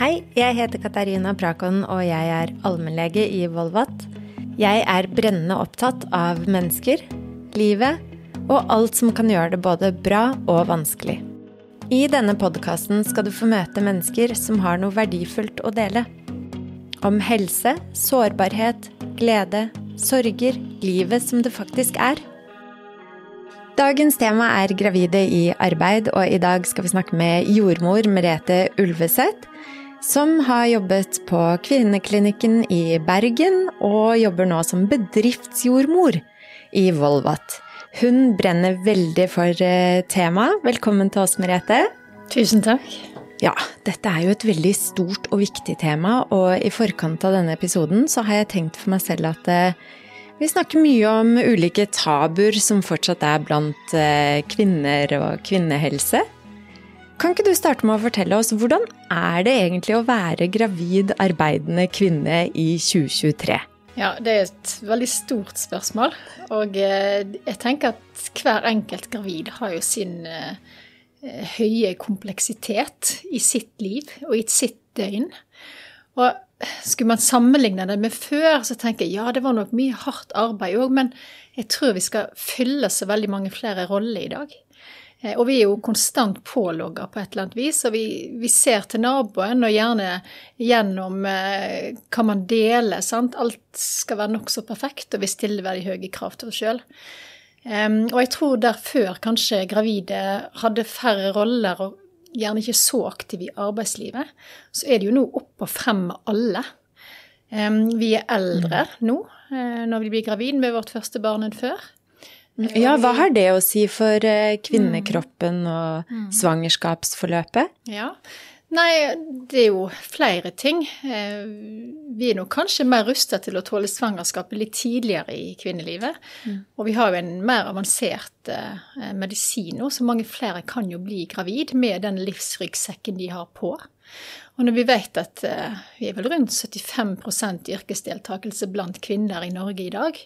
Hei, jeg heter Katarina Prakon, og jeg er allmennlege i Volvat. Jeg er brennende opptatt av mennesker, livet og alt som kan gjøre det både bra og vanskelig. I denne podkasten skal du få møte mennesker som har noe verdifullt å dele. Om helse, sårbarhet, glede, sorger, livet som det faktisk er. Dagens tema er gravide i arbeid, og i dag skal vi snakke med jordmor Merete Ulveseth, som har jobbet på Kvinneklinikken i Bergen og jobber nå som bedriftsjordmor i Volvat. Hun brenner veldig for eh, temaet. Velkommen til oss, Merete. Tusen takk. Ja, dette er jo et veldig stort og viktig tema, og i forkant av denne episoden så har jeg tenkt for meg selv at eh, vi snakker mye om ulike tabuer som fortsatt er blant eh, kvinner og kvinnehelse. Kan ikke du starte med å fortelle oss hvordan er det egentlig å være gravid arbeidende kvinne i 2023? Ja, det er et veldig stort spørsmål. Og eh, jeg tenker at hver enkelt gravid har jo sin eh, høye kompleksitet i sitt liv og i sitt døgn. Og skulle man sammenligne det med før, så tenker jeg ja, det var nok mye hardt arbeid òg, men jeg tror vi skal fylle så veldig mange flere roller i dag. Eh, og vi er jo konstant pålogga på et eller annet vis, og vi, vi ser til naboen, og gjerne gjennom eh, hva man deler. sant? Alt skal være nokså perfekt, og vi stiller veldig høye krav til oss sjøl. Um, og jeg tror der før kanskje gravide hadde færre roller og gjerne ikke så aktive i arbeidslivet, så er det jo nå opp og frem med alle. Um, vi er eldre mm. nå uh, når vi blir gravid med vårt første barn enn før. Ja, hva har det å si for eh, kvinnekroppen og mm. svangerskapsforløpet? Ja, Nei, det er jo flere ting. Eh, vi er nok kanskje mer rusta til å tåle svangerskapet litt tidligere i kvinnelivet. Mm. Og vi har jo en mer avansert eh, medisin nå, så mange flere kan jo bli gravid med den livsryggsekken de har på. Og når vi vet at vi er vel rundt 75% yrkesdeltakelse blant kvinner i Norge i dag,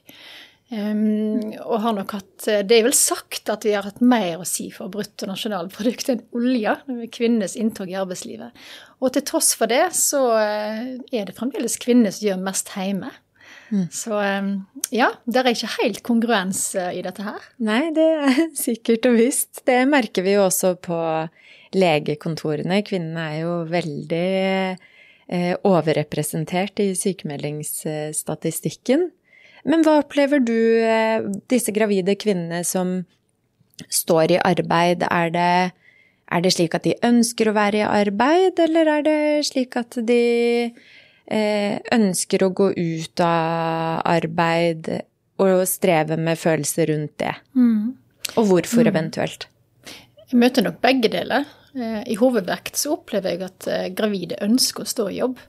Um, og har nok hatt Det er vel sagt at vi har hatt mer å si for bruttonasjonalprodukt enn olje med kvinnenes inntog i arbeidslivet. Og til tross for det så eh, er det fremdeles kvinner som gjør mest hjemme. Mm. Så um, ja, det er ikke helt kongruens eh, i dette her. Nei, det er sikkert og visst. Det merker vi jo også på legekontorene. Kvinnene er jo veldig eh, overrepresentert i sykemeldingsstatistikken. Men hva opplever du eh, disse gravide kvinnene som står i arbeid? Er det, er det slik at de ønsker å være i arbeid, eller er det slik at de eh, ønsker å gå ut av arbeid og streve med følelser rundt det? Mm. Og hvorfor mm. eventuelt? Jeg møter nok begge deler. Eh, I hovedvekt så opplever jeg at gravide ønsker å stå i jobb.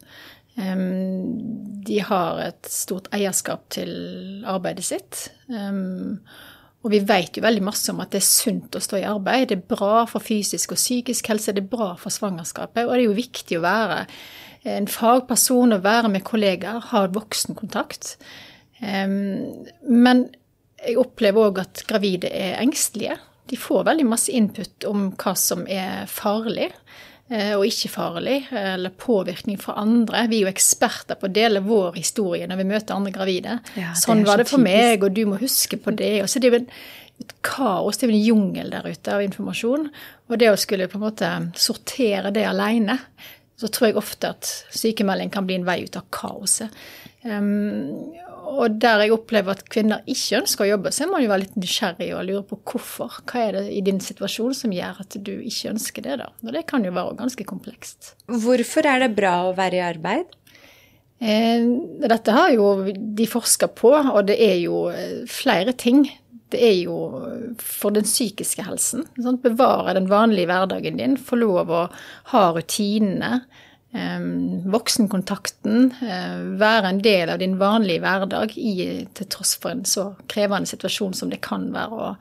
De har et stort eierskap til arbeidet sitt. Og vi vet jo veldig masse om at det er sunt å stå i arbeid. Det er bra for fysisk og psykisk helse, det er bra for svangerskapet. Og det er jo viktig å være en fagperson å være med kollegaer, ha voksenkontakt. Men jeg opplever òg at gravide er engstelige. De får veldig masse input om hva som er farlig. Eh, og ikke farlig, eller påvirkning fra andre. Vi er jo eksperter på å dele vår historie når vi møter andre gravide. Ja, sånn var det for meg, og du må huske på det. Og så det er jo et kaos, det er jo en jungel der ute av informasjon. Og det å skulle på en måte sortere det alene, så tror jeg ofte at sykemelding kan bli en vei ut av kaoset. Um, og der jeg opplever at kvinner ikke ønsker å jobbe, så er man jo være litt nysgjerrig og lure på hvorfor. Hva er det i din situasjon som gjør at du ikke ønsker det, da? Og det kan jo være ganske komplekst. Hvorfor er det bra å være i arbeid? Eh, dette har jo de forska på, og det er jo eh, flere ting. Det er jo for den psykiske helsen. Sant? Bevare den vanlige hverdagen din, få lov å ha rutinene voksenkontakten, eh, være en del av din vanlige hverdag i, til tross for en så krevende situasjon som det kan være å,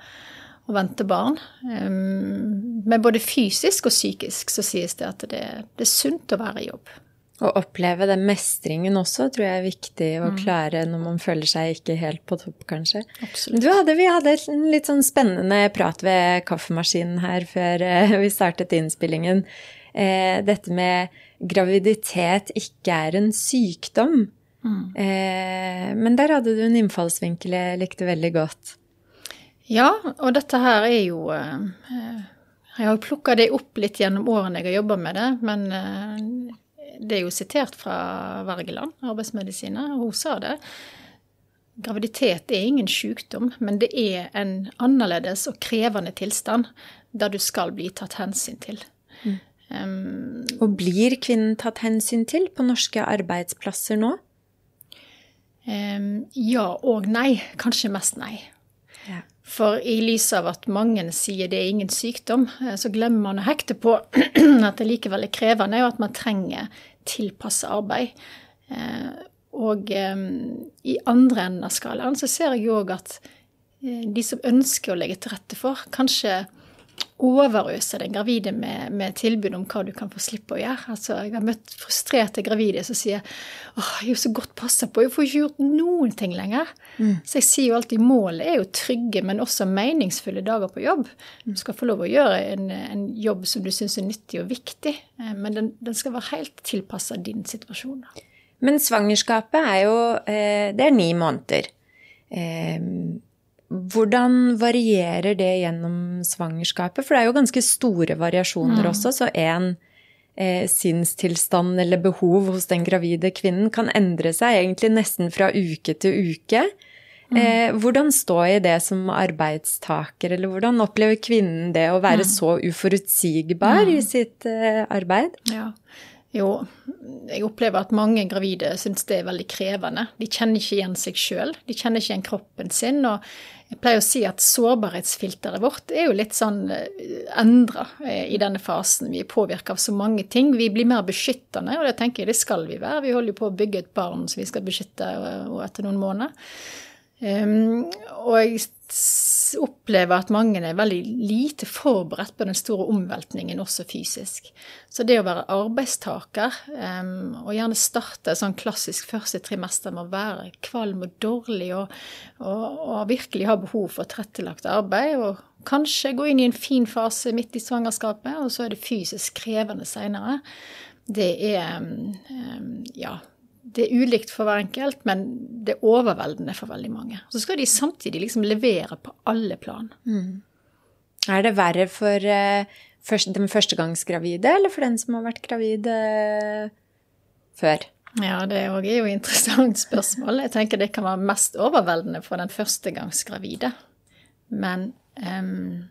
å vente barn. Men både fysisk og psykisk så sies det at det, det er sunt å være i jobb. Å oppleve den mestringen også tror jeg er viktig å mm. klare når man føler seg ikke helt på topp, kanskje. Absolutt. Hadde, vi hadde en litt sånn spennende prat ved kaffemaskinen her før eh, vi startet innspillingen. eh, dette med graviditet ikke er en sykdom. Mm. Eh, men der hadde du en innfallsvinkel jeg likte veldig godt. Ja, og dette her er jo eh, Jeg har plukka det opp litt gjennom årene jeg har jobba med det, men eh, det er jo sitert fra Wergeland, arbeidsmedisiner, og hun sa det. Graviditet er ingen sykdom, men det er en annerledes og krevende tilstand der du skal bli tatt hensyn til. Mm. Um, og blir kvinnen tatt hensyn til på norske arbeidsplasser nå? Um, ja og nei. Kanskje mest nei. Ja. For i lys av at mange sier det er ingen sykdom, eh, så glemmer man å hekte på at det likevel er krevende, og at man trenger tilpasset arbeid. Eh, og i andre enden av skalaen så ser jeg òg at de som ønsker å legge til rette for, kanskje overøse den gravide med, med, tilbud om hva du kan få slippe å gjøre. Altså, jeg har møtt frustrerte gravide som sier åh, jeg er jo så godt passa på, jeg får ikke gjort noen ting lenger. Mm. Så jeg sier jo alltid målet er jo trygge, men også meningsfulle dager på jobb. Du skal få lov å gjøre en, en jobb som du syns er nyttig og viktig, eh, men den, den skal være helt tilpassa din situasjon. Men svangerskapet er jo eh, Det er ni måneder. Hvordan varierer det gjennom svangerskapet? For det er jo ganske store variasjoner mm. også, så en eh, sinnstilstand eller behov hos den gravide kvinnen kan endre seg egentlig nesten fra uke til uke. Mm. Eh, hvordan stå i det som arbeidstaker, eller hvordan opplever kvinnen det å være mm. så uforutsigbar i mm. sitt eh, arbeid? Ja. Jo, jeg opplever at mange gravide syns det er veldig krevende. De kjenner ikke igjen seg sjøl, de kjenner ikke igjen kroppen sin. Og jeg pleier å si at sårbarhetsfilteret vårt er jo litt sånn eh, endra eh, i denne fasen. Vi er påvirka av så mange ting. Vi blir mer beskyttende, og det tenker jeg det skal vi være. Vi holder jo på å bygge et barn som vi skal beskytte etter noen måneder. Um, og jeg opplever at mange er veldig lite forberedt på den store omveltningen, også fysisk. Så det å være arbeidstaker, um, og gjerne starte sånn klassisk første trimester med å være kvalm og dårlig, og, og, og virkelig ha behov for tilrettelagt arbeid, og kanskje gå inn i en fin fase midt i svangerskapet, og så er det fysisk krevende seinere, det er um, ja, det er ulikt for hver enkelt, men det er overveldende for veldig mange. Så skal de samtidig liksom levere på alle plan. Mm. Er det verre for uh, først, den førstegangsgravide, eller for den som har vært gravid uh, før? Ja, det er jo et interessant spørsmål. Jeg tenker det kan være mest overveldende for den førstegangsgravide. Men um,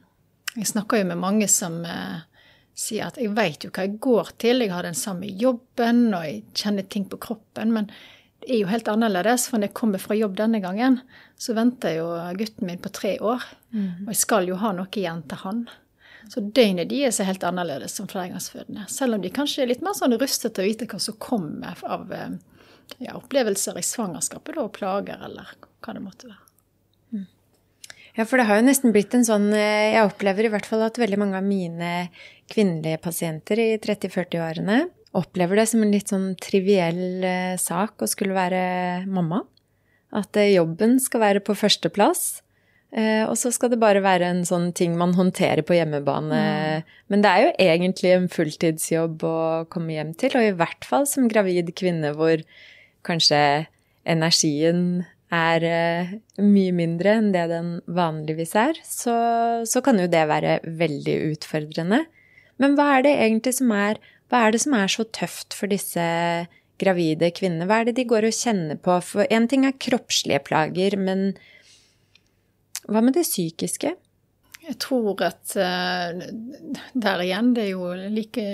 jeg snakker jo med mange som uh, sier at jeg veit jo hva jeg går til, jeg har den samme jobben, og jeg kjenner ting på kroppen, men det er jo helt annerledes, for når jeg kommer fra jobb denne gangen, så venter jo gutten min på tre år, mm. og jeg skal jo ha noe igjen til han. Så døgnet deres er helt annerledes som flergangsfødende. Selv om de kanskje er litt mer sånn rustet til å vite hva som kommer av ja, opplevelser i svangerskapet, da, og plager, eller hva det måtte være. Ja, for det har jo nesten blitt en sånn eh, Jeg opplever i hvert fall at veldig mange av mine kvinnelige pasienter i 30-40-årene opplever det som en litt sånn triviell eh, sak å skulle være mamma. At eh, jobben skal være på førsteplass. Og så skal det bare være en sånn ting man håndterer på hjemmebane. Mm. Men det er jo egentlig en fulltidsjobb å komme hjem til, og i hvert fall som gravid kvinne hvor kanskje energien er uh, mye mindre enn det den vanligvis er, så, så, kan jo det være veldig utfordrende. Men hva er det egentlig som er, er som er så tøft for disse gravide kvinnene? Hva er det de går og kjenner på? For én ting er kroppslige plager, men hva med det psykiske? Jeg tror at uh, der igjen, det er jo like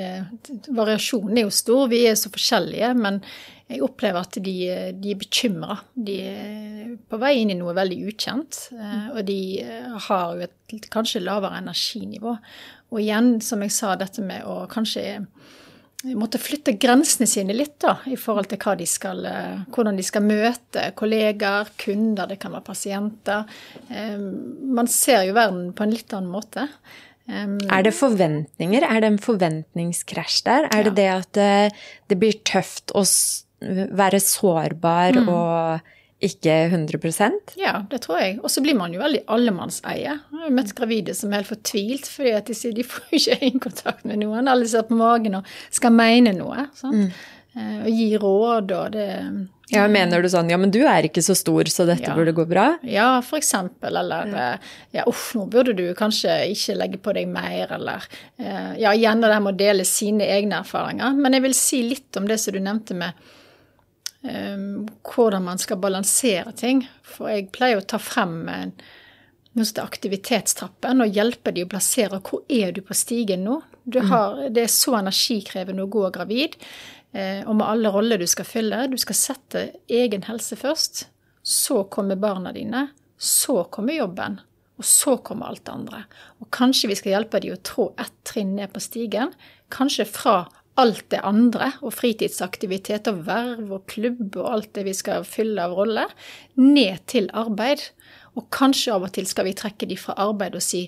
Variasjonen er jo stor. Vi er så forskjellige. Men jeg opplever at de, de er bekymra. De er på vei inn i noe veldig ukjent. Uh, og de har jo et kanskje lavere energinivå. Og igjen, som jeg sa, dette med å kanskje måtte flytte grensene sine litt da, i forhold til de skal, eh, hvordan de skal møte kollegaer, kunder, det kan være pasienter. Man ser jo verden på en litt annen måte. Er det forventninger? Er det en forventningskrasj der? Er det det at det, det blir tøft å være sårbar mm. og ikke 100 Ja, det tror jeg. Og så blir man jo veldig allemannseie. Jeg har møtt gravide som er helt fortvilt fordi at de sier de får ikke øyekontakt med noen. Alle ser på magen og skal mene noe. Sant? Mm. Og gi råd og det ja, Mener du sånn ja, men du er ikke så stor, så dette ja. burde gå bra? Ja, for eksempel. Eller ja. ja, uff, nå burde du kanskje ikke legge på deg mer, eller Ja, igjen det med å dele sine egne erfaringer. Men jeg vil si litt om det som du nevnte med hvordan man skal balansere ting. For jeg pleier å ta frem en aktivitetstrappen og hjelpe de å plassere hvor er du på stigen nå. Du mm. har, det er så energikrevende å gå gravid, eh, og med alle roller du skal fylle. Du skal sette egen helse først. Så kommer barna dine. Så kommer jobben. Og så kommer alt det andre. Og kanskje vi skal hjelpe de å trå ett trinn ned på stigen. Kanskje fra alt det andre, og fritidsaktivitet og verv og klubb og alt det vi skal fylle av roller, ned til arbeid. Og kanskje av og til skal vi trekke de fra arbeid og si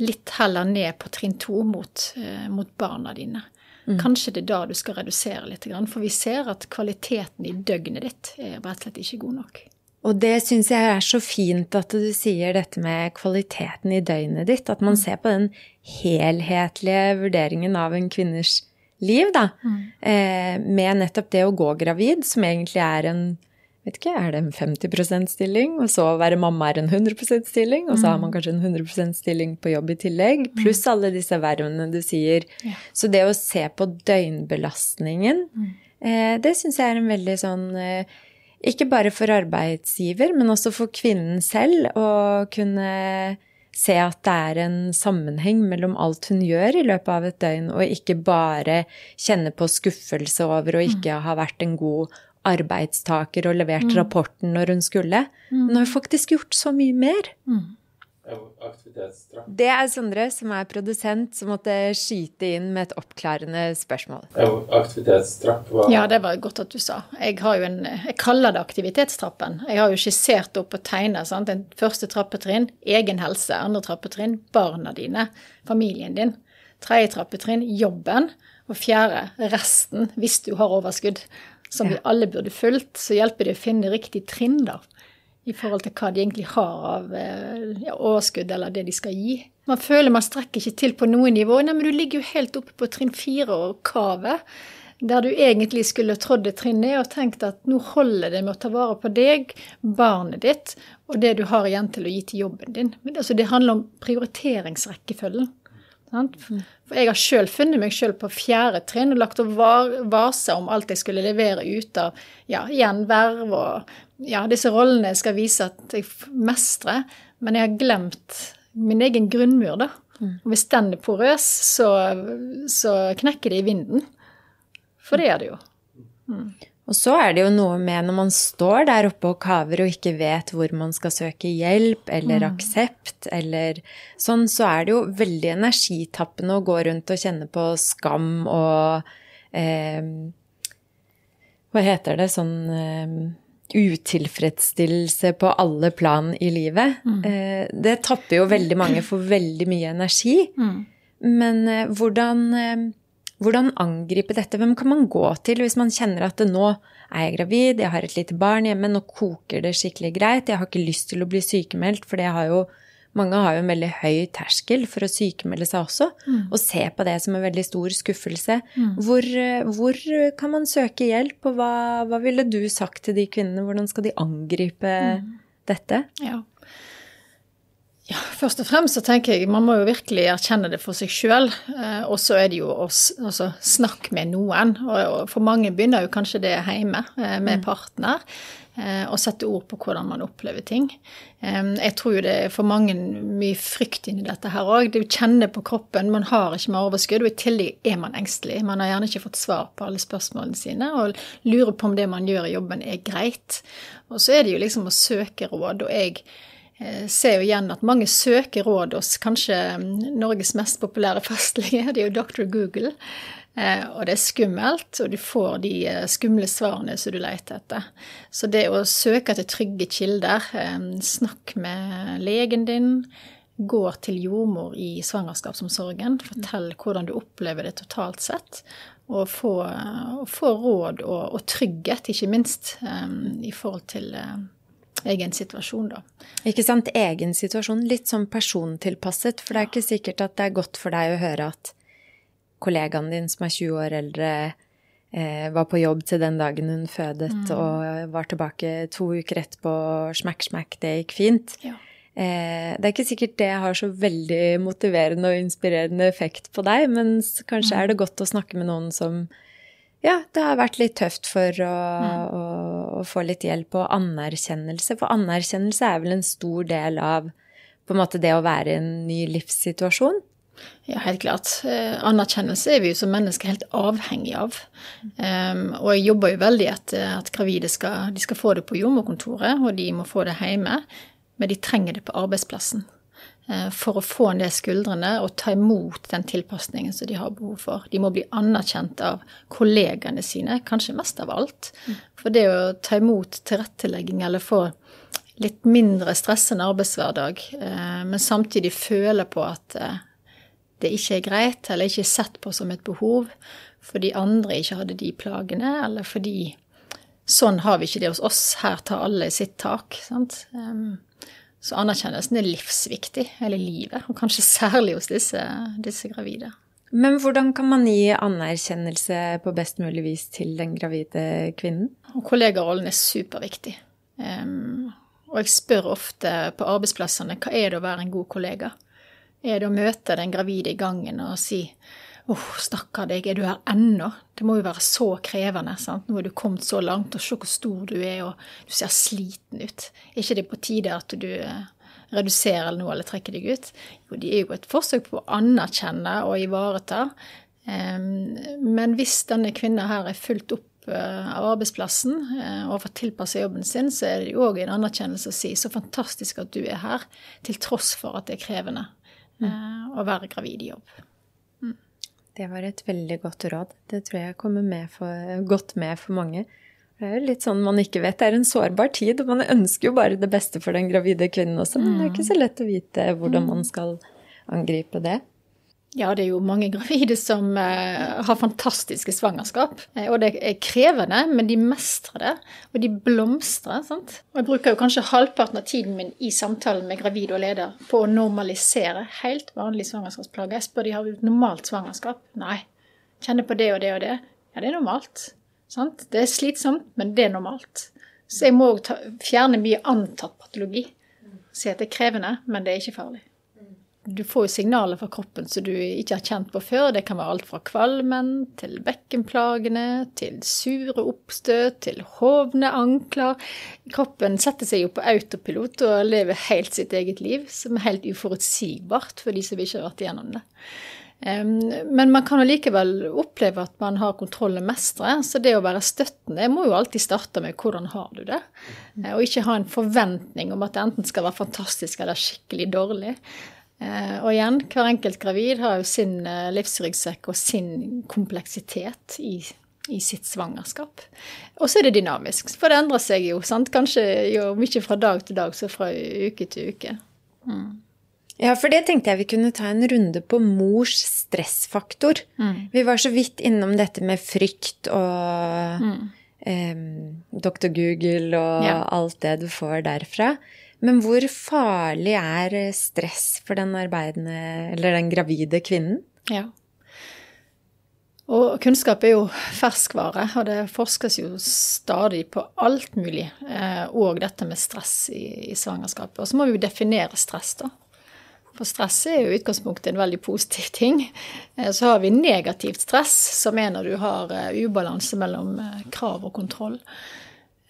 litt heller ned på trinn to mot, eh, mot barna dine. Mm. Kanskje det er da du skal redusere litt, for vi ser at kvaliteten i døgnet ditt er rett og slett ikke god nok. Og det syns jeg er så fint at du sier dette med kvaliteten i døgnet ditt. At man mm. ser på den helhetlige vurderingen av en kvinners liv, da. Mm. Eh, med nettopp det å gå gravid, som egentlig er en vet ikke, Er det en 50% stilling? Og så å være mamma er en 100% stilling, og så har man mm. kanskje en 100% stilling på jobb i tillegg. Mm. Pluss alle disse vervene du sier. Ja. Så det å se på døgnbelastningen, mm. eh, det syns jeg er en veldig sånn eh, ikke bare for arbeidsgiver, men også for kvinnen selv å kunne se at det er en sammenheng mellom alt hun gjør i løpet av et døgn, og ikke bare kjenne på skuffelse over å ikke mm. ha vært en god arbeidstaker og levert mm. rapporten når hun skulle. Mm. Hun har faktisk gjort så mye mer. Mm. Aktivitetstrapp. Det er Sondre, som er produsent, som måtte skyte inn med et oppklarende spørsmål. Aktivitetstrapp var Ja, det var godt at du sa. Jeg, har jo en, jeg kaller det aktivitetstrappen. Jeg har jo skissert opp og tegna. En første trappetrinn egen helse. Andre trappetrinn barna dine, familien din. Tredje trappetrinn jobben. Og fjerde resten, hvis du har overskudd. Som ja. vi alle burde fulgt. Så hjelper det å finne riktig trinn, da i forhold til hva de egentlig har av eh, ja, overskudd eller det de skal gi. Man føler man strekker ikke til på noe nivå. Nei, men du ligger jo helt oppe på trinn fire og kavet. Der du egentlig skulle trådd et trinn ned og tenkt at nå holder det med å ta vare på deg, barnet ditt, og det du har igjen til å gi til jobben din. Men, altså, det handler om prioriteringsrekkefølgen. For jeg har sjøl funnet meg sjøl på fjerde trinn og lagt og vase om alt jeg skulle levere ut av ja, igjen verv og ja, disse rollene skal vise at jeg mestrer, men jeg har glemt min egen grunnmur, da. Mm. Og hvis den er porøs, så, så, knekker det i vinden. For det er det jo. Mm. Og så er det jo noe med når man står der oppe og kaver og ikke vet hvor man skal søke hjelp eller mm. aksept eller sånn, så er det jo veldig energitappende å gå rundt og kjenne på skam og eh, Hva heter det sånn eh, utilfredsstillelse på alle plan i livet. Mm. Eh, det tapper jo veldig mange for veldig mye energi. Mm. Men eh, hvordan, eh, hvordan, angripe dette? Hvem kan man gå til hvis man kjenner at nå er jeg gravid, jeg har et lite barn hjemme, nå koker det skikkelig greit, jeg har ikke lyst til å bli sykemeldt, for det har jo mange har jo en veldig høy terskel for å sykemelde seg også, mm. og se på det som en veldig stor skuffelse. Mm. Hvor, hvor, kan man søke hjelp, og hva, hva, ville du sagt til de kvinnene? Hvordan skal de angripe mm. dette? Ja. ja. Først og fremst så tenker jeg man må jo virkelig erkjenne det for seg sjøl. Eh, og så er det jo å altså, snakke med noen. Og for mange begynner jo kanskje det hjemme eh, med mm. partner. Eh, og sette ord på hvordan man opplever ting. Jeg tror jo det er for mange mye frykt inni dette her òg. Du kjenner på kroppen, man har ikke mer overskudd, og i tillegg er man engstelig. Man har gjerne ikke fått svar på alle spørsmålene sine, og lurer på om det man gjør i jobben er greit. Og så er det jo liksom å søke råd, og jeg eh, ser jo igjen at mange søker råd hos kanskje Norges mest populære fastlege, det er jo Dr. Google. Eh, og det er skummelt, og du får de eh, skumle svarene som du leter etter. Så det å søke etter trygge kilder, eh, snakk med legen din, gå til jordmor i svangerskapsomsorgen, fortell hvordan du opplever det totalt sett. og få, og få råd og, og, trygghet, ikke minst, i forhold til egen situasjon, da. Ikke sant. Egen situasjon. Litt sånn persontilpasset. For det er ikke sikkert at det er godt for deg å høre at kollegaen din som er 20 år eldre, eh, var på jobb til den dagen hun fødet, mm. og var tilbake to uker etterpå, smakk, smakk, det gikk fint. Ja. Eh, det er ikke sikkert det har så veldig motiverende og inspirerende effekt på deg, men kanskje mm. er det godt å snakke med noen som ja, det har vært litt tøft for å, mm. å, å, få litt hjelp og anerkjennelse. For anerkjennelse er vel en stor del av på en måte det å være i en ny livssituasjon? Ja, helt klart. Eh, anerkjennelse er vi jo som mennesker helt avhengig av. Um, og jeg jobber jo veldig etter at gravide skal, skal få det på jordmorkontoret, og de må få det hjemme. Men de trenger det på arbeidsplassen. uh, for å få ned skuldrene og ta imot den tilpasningen som de har behov for. De må bli anerkjent av kollegaene sine, kanskje mest av alt. For det å ta imot tilrettelegging eller få litt mindre stressende arbeidshverdag, uh, men samtidig føle på at eh, det ikke er greit, eller ikke er sett på som et behov fordi andre ikke hadde de plagene, eller fordi sånn har vi ikke det hos oss, her tar alle sitt tak. sant? Så anerkjennelsen er livsviktig hele livet, og kanskje særlig hos disse, disse gravide. Men hvordan kan man gi anerkjennelse på best mulig vis til den gravide kvinnen? Kollegarollen er superviktig. Um, og jeg spør ofte på arbeidsplassene hva er det å være en god kollega? Er det å møte den gravide i gangen og si Åh, oh, stakkar deg, er du her ennå? Det må jo være så krevende. sant? Nå er du kommet så langt, og se hvor stor du er, og du ser sliten ut. Er ikke det på tide at du eh, reduserer noe eller trekker deg ut? Jo, det er jo et forsøk på å anerkjenne og ivareta. Men hvis denne kvinna her er fulgt opp eh, av arbeidsplassen og og får tilpassa jobben sin, så er det jo òg en anerkjennelse å si så fantastisk at du er her, til tross for at det er krevende. Å være gravid i jobb. Det var et veldig godt råd. Det tror jeg kommer med for, godt med for mange. Det er jo litt sånn man ikke vet. Det er en sårbar tid, og man ønsker jo bare det beste for den gravide kvinnen også, men det er ikke så lett å vite hvordan man skal angripe det. Ja, det er jo mange gravide som uh, har fantastiske svangerskap. Uh, og det er krevende, men de mestrer det. Og de blomstrer. sant? Og jeg bruker jo kanskje halvparten av tiden min i samtalen med gravid og leder på å normalisere helt vanlige svangerskapsplager. Jeg spør de har et normalt svangerskap. Nei. Kjenner på det og det og det. Ja, det er normalt. sant? Det er slitsomt, men det er normalt. Så jeg må ta, fjerne mye antatt patologi. Si at det er krevende, men det er ikke farlig du får jo signaler fra kroppen som du ikke har kjent på før. Det kan være alt fra kvalmen til bekkenplagene, til sure oppstøt, til hovne ankler. Kroppen setter seg jo på autopilot og lever helt sitt eget liv, som er helt uforutsigbart for de som ikke har vært igjennom det. Men man kan jo likevel oppleve at man har kontroll og mestre. Så det å være støttende må jo alltid starte med hvordan har du det. Eh, og ikke ha en forventning om at det enten skal være fantastisk eller skikkelig dårlig. Eh, og igjen, hver enkelt gravid har jo sin eh, livsryggsekk og sin kompleksitet i, i sitt svangerskap. Og så er det dynamisk, for det endrer seg jo. sant? Kanskje jo mye fra dag til dag, så fra uke til uke. Mm. Ja, for det tenkte jeg vi kunne ta en runde på mors stressfaktor. Mm. Vi var så vidt innom dette med frykt og mm. eh, Dr. Google og ja. alt det du får derfra. Men hvor farlig er stress for den arbeidende, eller den gravide kvinnen? Ja. Og kunnskap er jo ferskvare, og det forskes jo stadig på alt mulig. Eh, og dette med stress i, i svangerskapet. Og så må vi jo definere stress, da. For stress er jo i utgangspunktet en veldig positiv ting. Eh, så har vi negativt stress, som er når du har eh, ubalanse mellom krav og kontroll.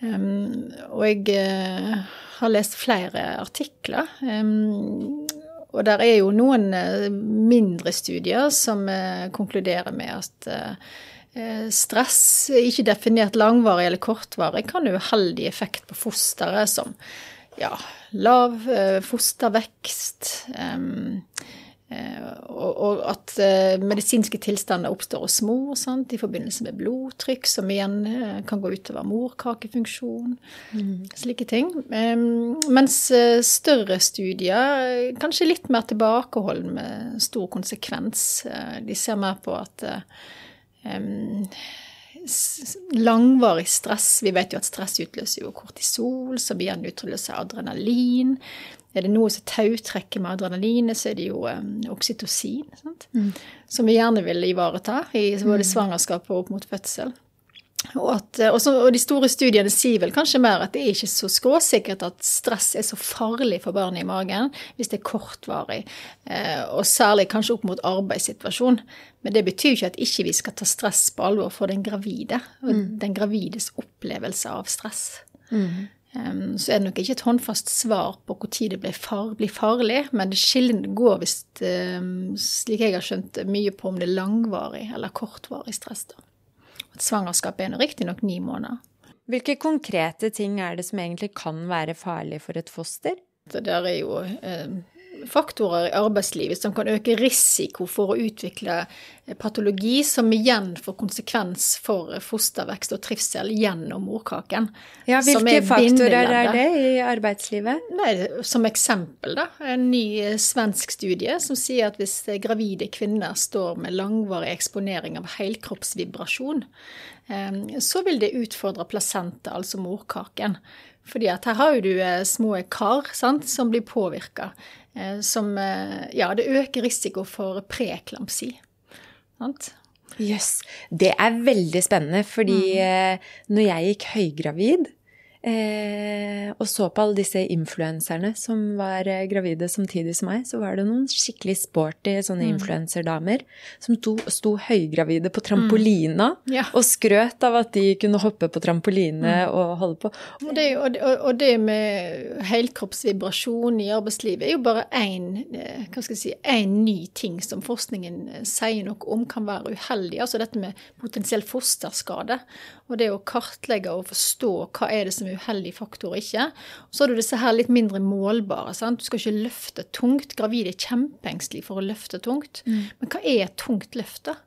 Um, og jeg uh, har lest flere artikler. Um, og der er jo noen uh, mindre studier som uh, konkluderer med at stress, ikke definert langvarig eller kortvarig, kan ha uheldig effekt på fosteret, som ja, lav fostervekst. Um, Eh, og, at eh, medisinske tilstander oppstår hos mor sant, i forbindelse med blodtrykk, som igjen eh, kan gå utover morkakefunksjon, mm. slike ting. Mens større studier kanskje litt mer tilbakeholden med stor konsekvens. De ser mer på at um, langvarig stress. Vi vet jo at stress utløser jo kortisol, så blir den utløser adrenalin. Er det noe som tautrekker med adrenalinet, så er det jo um, oksytocin, mm. som vi gjerne vil ivareta i både mm. svangerskap og opp mot fødsel. Og, at, eh, og, så, og, de store studiene sier vel kanskje mer at det er ikke så skråsikkert at stress er så farlig for barnet i magen hvis det er kortvarig, eh, og særlig kanskje opp mot arbeidssituasjon. Men det betyr ikke at ikke vi skal ta stress på alvor for den gravide, og mm. den gravides opplevelse av stress. Mm. Så er det nok ikke et håndfast svar på når det blir, far, blir farlig, men skillene går visst, slik jeg har skjønt, mye på om det er langvarig eller kortvarig stress. da. Svangerskapet er riktignok ni måneder. Hvilke konkrete ting er det som egentlig kan være farlig for et foster? Det der er jo eh, faktorer i arbeidslivet som kan øke risiko for å utvikle eh, patologi, som igjen får konsekvens for fostervekst og trivsel gjennom morkaken. Ja, Hvilke faktorer er det i arbeidslivet? Nei, som eksempel, da. En ny eh, svensk studie som sier at hvis gravide kvinner står med langvarig eksponering av helkroppsvibrasjon, eh, så vil det utfordre placenta, altså morkaken. Fordi at her har jo du små kar sant, som blir påvirka. Eh, som eh, Ja, det øker risiko for preklampsi. Sant? Jøss. Yes. Det er veldig spennende, fordi mm. Eh, når jeg gikk høygravid, Eh, og så på alle disse influenserne som var eh, gravide samtidig som meg, så var det noen skikkelig sporty sånne mm. influenserdamer som sto, sto, høygravide på trampolina mm. ja. og skrøt av at de kunne hoppe på trampoline mm. og holde på. Og det, og, og det, med helkroppsvibrasjon i arbeidslivet er jo bare én eh, si, ny ting som forskningen eh, sier noe om kan være uheldig. Altså dette med potensiell fosterskade. Og det å kartlegge og forstå hva er det som er uheldig faktor ikke. Og så har du disse her litt mindre målbare. Sant? Du skal ikke løfte tungt. Gravide er kjempeengstelige for å løfte tungt. Mm. Men hva er et tungt løft, da?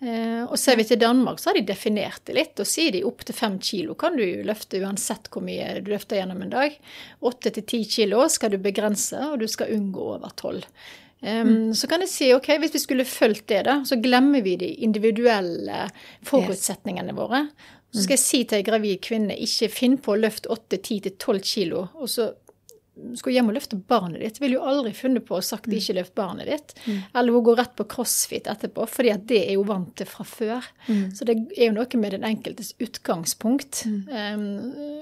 Eh, og ser vi til Danmark, så har de definert det litt. Og sier de opptil fem kilo kan du løfte uansett hvor mye du løfter gjennom en dag. Åtte til ti kilo skal du begrense, og du skal unngå over tolv. Um, Så kan jeg si ok, hvis vi skulle fulgt det, da, så glemmer vi de individuelle forutsetningene våre. Så skal jeg si til ei gravid kvinne ikke finn på å løfte 8-10-12 kilo, og så skal hjem og løfte barnet ditt. Ville jo aldri funnet på å sagt mm. ikke løft barnet ditt. Mm. Eller hun går rett på crossfit etterpå, fordi at det er jo vant til fra før. Mm. Så det er jo noe med den enkeltes utgangspunkt. Um,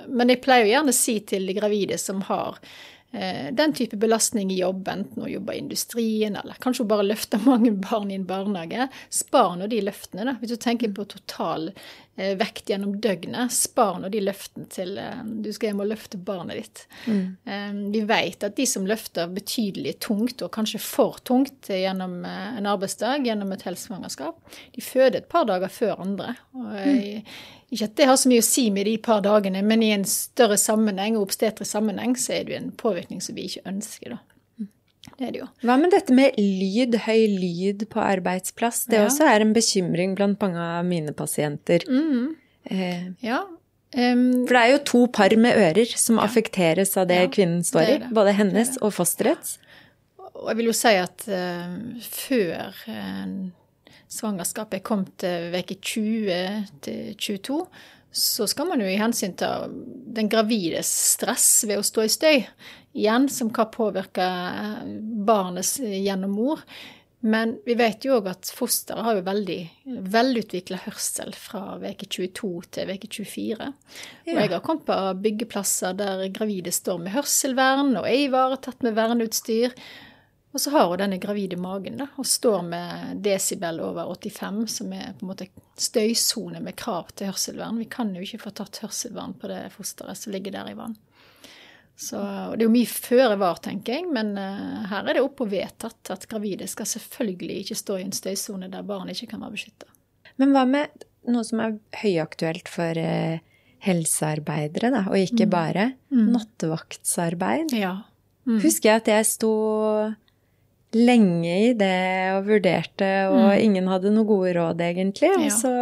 men jeg pleier jo gjerne å si til de gravide som har Eh, den type belastning i jobb, enten å jobbe i industrien eller kanskje hun bare løfter mange barn i en barnehage. Spar nå de løftene, da. Hvis du tenker på total vekt gjennom døgnet, spar nå de løftene til eh, du skal hjem og løfte barnet ditt. Mm. Vi vet at de som løfter betydelig tungt, og kanskje for tungt gjennom en arbeidsdag, gjennom et helsesvangerskap, de føder et par dager før andre. Mm. Ikke at det har så mye å si med de par dagene, men i en større sammenheng og obstetrisk sammenheng så er det jo en påvirkning som vi ikke ønsker, da. Det er det jo. Hva med dette med lyd, høy lyd på arbeidsplass? Det ja. også er en bekymring blant mange av mine pasienter. Mm. Eh, ja. Um, For det er jo to par med ører som ja. affekteres av det kvinnen står det det. i. Både hennes og fosterets. Og jeg vil jo si at uh, før uh, svangerskapet kom til uke 20 til 22, så skal man jo i hensyn til den gravides stress ved å stå i støy, igjen, som kan påvirke barnet gjennom mor. Men vi vet jo òg at fosteret har jo veldig velutvikla hørsel fra veke 22 til veke 24. Ja. Og jeg har kommet på byggeplasser der gravide står med hørselvern og er ivaretatt med verneutstyr. Og så har hun denne gravide magen da, og står med desibel over 85, som er på en måte støysone med krav til hørselvern. Vi kan jo ikke få tatt hørselvern på det fosteret som ligger der i vann. Så, det er jo mye føre var-tenking, men uh, her er det opp og vedtatt at gravide skal selvfølgelig ikke stå i en støysone der barn ikke kan være beskytta. Men hva med noe som er høyaktuelt for uh, helsearbeidere, da, og ikke mm. bare mm. nattevaktsarbeid? Ja. Mm. Husker jeg at jeg sto lenge i det og vurderte, og mm. ingen hadde noe gode råd, egentlig. Og ja. så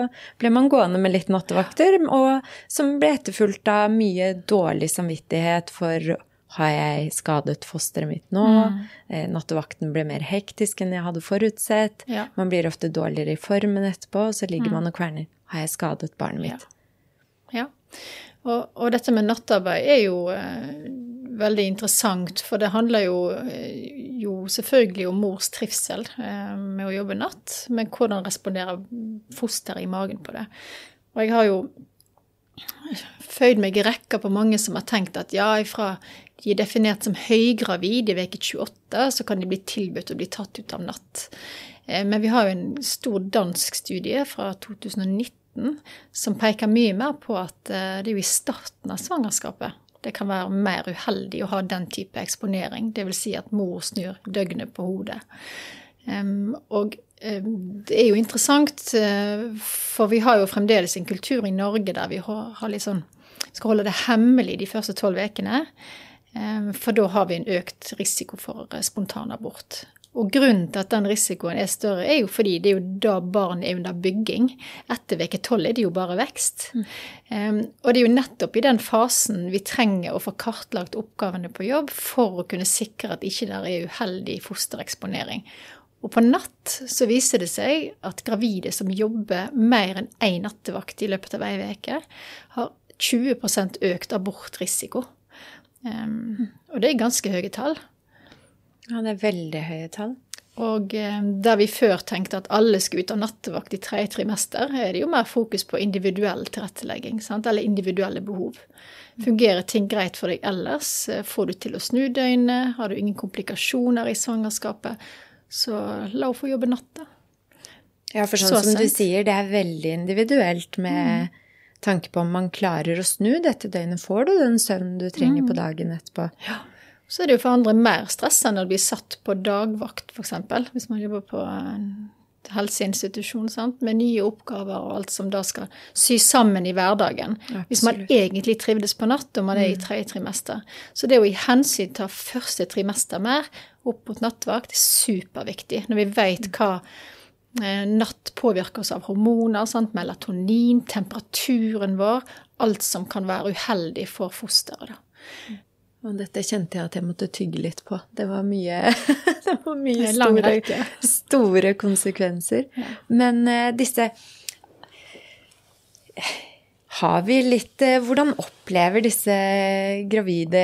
ble man gående med litt nattevakter, og som ble etterfulgt av mye dårlig samvittighet for Har jeg skadet fosteret mitt nå? Mm. Nattevakten ble mer hektisk enn jeg hadde forutsett. Ja. Man blir ofte dårligere i formen etterpå, og så ligger man og kverner. Har jeg skadet barnet mitt? Ja. ja. Og, og, dette med nattarbeid er jo eh, veldig interessant, for det handler jo, eh, jo selvfølgelig om mors trivsel eh, med å jobbe natt, men hvordan responderer fosteret i magen på det? Og jeg har jo føyd meg i rekka på mange som har tenkt at ja, ifra de er definert som høygravid i uke 28, så kan de bli tilbudt å bli tatt ut av natt. Eh, men vi har jo en stor dansk studie fra 2019 som peker mye mer på at det er jo i starten av svangerskapet det kan være mer uheldig å ha den type eksponering. Dvs. Si at mor snur døgnet på hodet. Og det er jo interessant, eh, for vi har jo fremdeles en kultur i Norge der vi sånn, skal holde det hemmelig de første tolv ukene. For da har vi en økt risiko for spontanabort. Og grunnen til at den risikoen er større, er jo fordi det er jo da barn er under bygging. Etter uke tolv er det jo bare vekst. Mm. Um, og det er jo nettopp i den fasen vi trenger å få kartlagt oppgavene på jobb for å kunne sikre at ikke der er uheldig fostereksponering. Og på natt så viser det seg at gravide som jobber mer enn én nattevakt i løpet av ei uke, har 20 økt abortrisiko. Um, og det er ganske høye tall. Ja, det er veldig høye tall. Og um, der vi før tenkte at alle skulle ut av nattevakt i tredje trimester, er det jo mer fokus på individuell tilrettelegging, sant? eller individuelle behov. Fungerer ting greit for deg ellers? Får du til å snu døgnet? Har du ingen komplikasjoner i svangerskapet? Så la henne få jobbe natta. Ja, for sånn så som du sier, det er veldig individuelt med mm. tanke på om man klarer å snu dette døgnet. Får du den søvnen du trenger mm. på dagen etterpå? Ja. Så er det jo for andre mer stressende når det blir satt på dagvakt, f.eks. Hvis man jobber på en helseinstitusjon sant? med nye oppgaver og alt som da skal sy sammen i hverdagen. Absolutt. Hvis man egentlig trivdes på natt og man er i mm. tredje trimester. Så det å i hensyn ta første trimester mer opp mot nattvakt er superviktig. Når vi vet hva eh, natt påvirker oss av hormoner, sant? melatonin, temperaturen vår, alt som kan være uheldig for fosteret. Og dette kjente jeg at jeg måtte tygge litt på. Det var mye, det var mye store, store, konsekvenser. Ja. Men uh, disse Har vi litt uh, Hvordan opplever disse gravide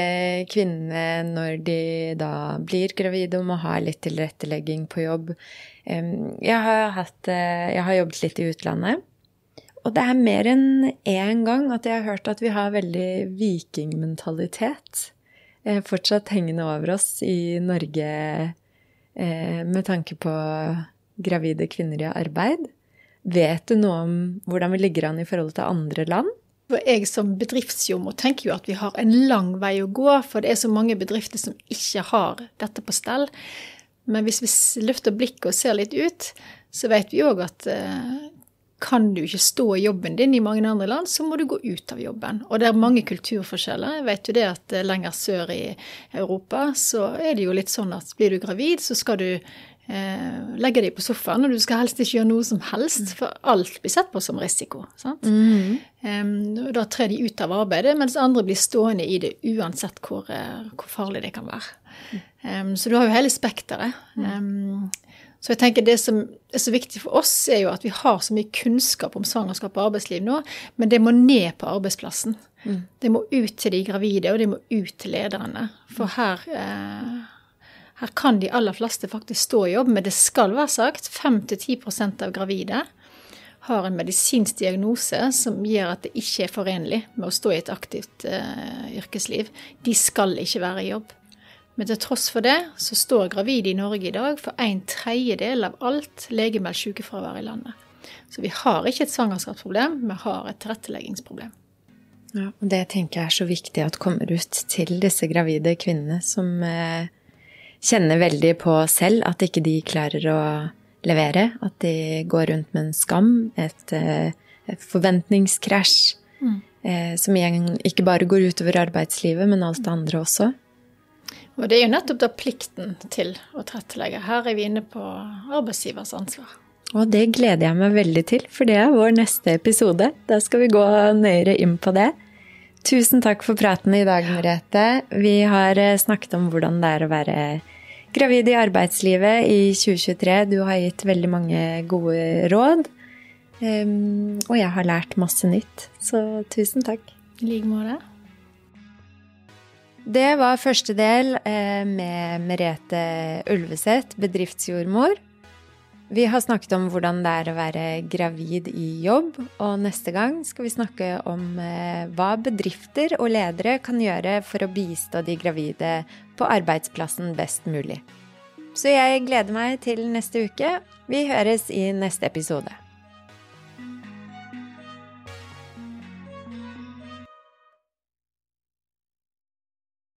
kvinnene når de da blir gravide og må ha litt tilrettelegging på jobb? Um, jeg, har hatt, uh, jeg har jobbet litt i utlandet. Og det er mer enn én gang at jeg har hørt at vi har veldig vikingmentalitet. Eh, fortsatt hengende over oss i Norge eh, med tanke på gravide kvinner i arbeid. Vet du noe om hvordan vi ligger an i forhold til andre land? Jeg som bedriftsjordmor tenker jo at vi har en lang vei å gå, for det er så mange bedrifter som ikke har dette på stell. Men hvis vi løfter blikket og ser litt ut, så vet vi òg at eh, kan du ikke stå i jobben din i mange andre land, så må du gå ut av jobben. Og det er mange kulturforskjeller. Jeg vet jo det at eh, lenger sør i Europa så er det jo litt sånn at blir du gravid, så skal du eh, legge deg på sofaen, og du skal helst ikke gjøre noe som helst, for alt blir sett på som risiko. sant? Mm. Um, da trer de ut av arbeidet, mens andre blir stående i det uansett hvor, uh, hvor farlig det kan være. Um, så du har jo hele spekteret. Um, så jeg tenker Det som er så viktig for oss, er jo at vi har så mye kunnskap om svangerskap og arbeidsliv nå, men det må ned på arbeidsplassen. Mm. Det må ut til de gravide, og det må ut til lederne. For her, eh, her kan de aller fleste faktisk stå i jobb, men det skal være sagt 5-10% av gravide har en medisinsk diagnose som gjør at det ikke er forenlig med å stå i et aktivt eh, yrkesliv. De skal ikke være i jobb. Men til tross for det så står gravide i Norge i dag for en tredjedel av alt legemeldt sykefravær i landet. Så vi har ikke et svangerskapsproblem, vi har et tilretteleggingsproblem. Ja, og Det tenker jeg er så viktig at kommer ut til disse gravide kvinnene som eh, kjenner veldig på selv at ikke de klarer å levere. At de går rundt med en skam, et, eh, et forventningskrasj. Mm. Eh, som igjen ikke bare går utover arbeidslivet, men alt det andre også. Og det er jo nettopp da plikten til å tilrettelegge. Her er vi inne på arbeidsgivers ansvar. Og det gleder jeg meg veldig til, for det er vår neste episode. Da skal vi gå nøyere inn på det. Tusen takk for praten i dag, Merete. Vi har eh, snakket om hvordan det er å være gravid i arbeidslivet i 2023. Du har gitt veldig mange gode råd. Um, og jeg har lært masse nytt, så tusen takk. I like måte. Det var første del eh, med Merete Ulveseth, bedriftsjordmor. Vi har snakket om hvordan det er å være gravid i jobb, og neste gang skal vi snakke om eh, hva bedrifter og ledere kan gjøre for å bistå de gravide på arbeidsplassen best mulig. Så jeg gleder meg til neste uke. Vi høres i neste episode.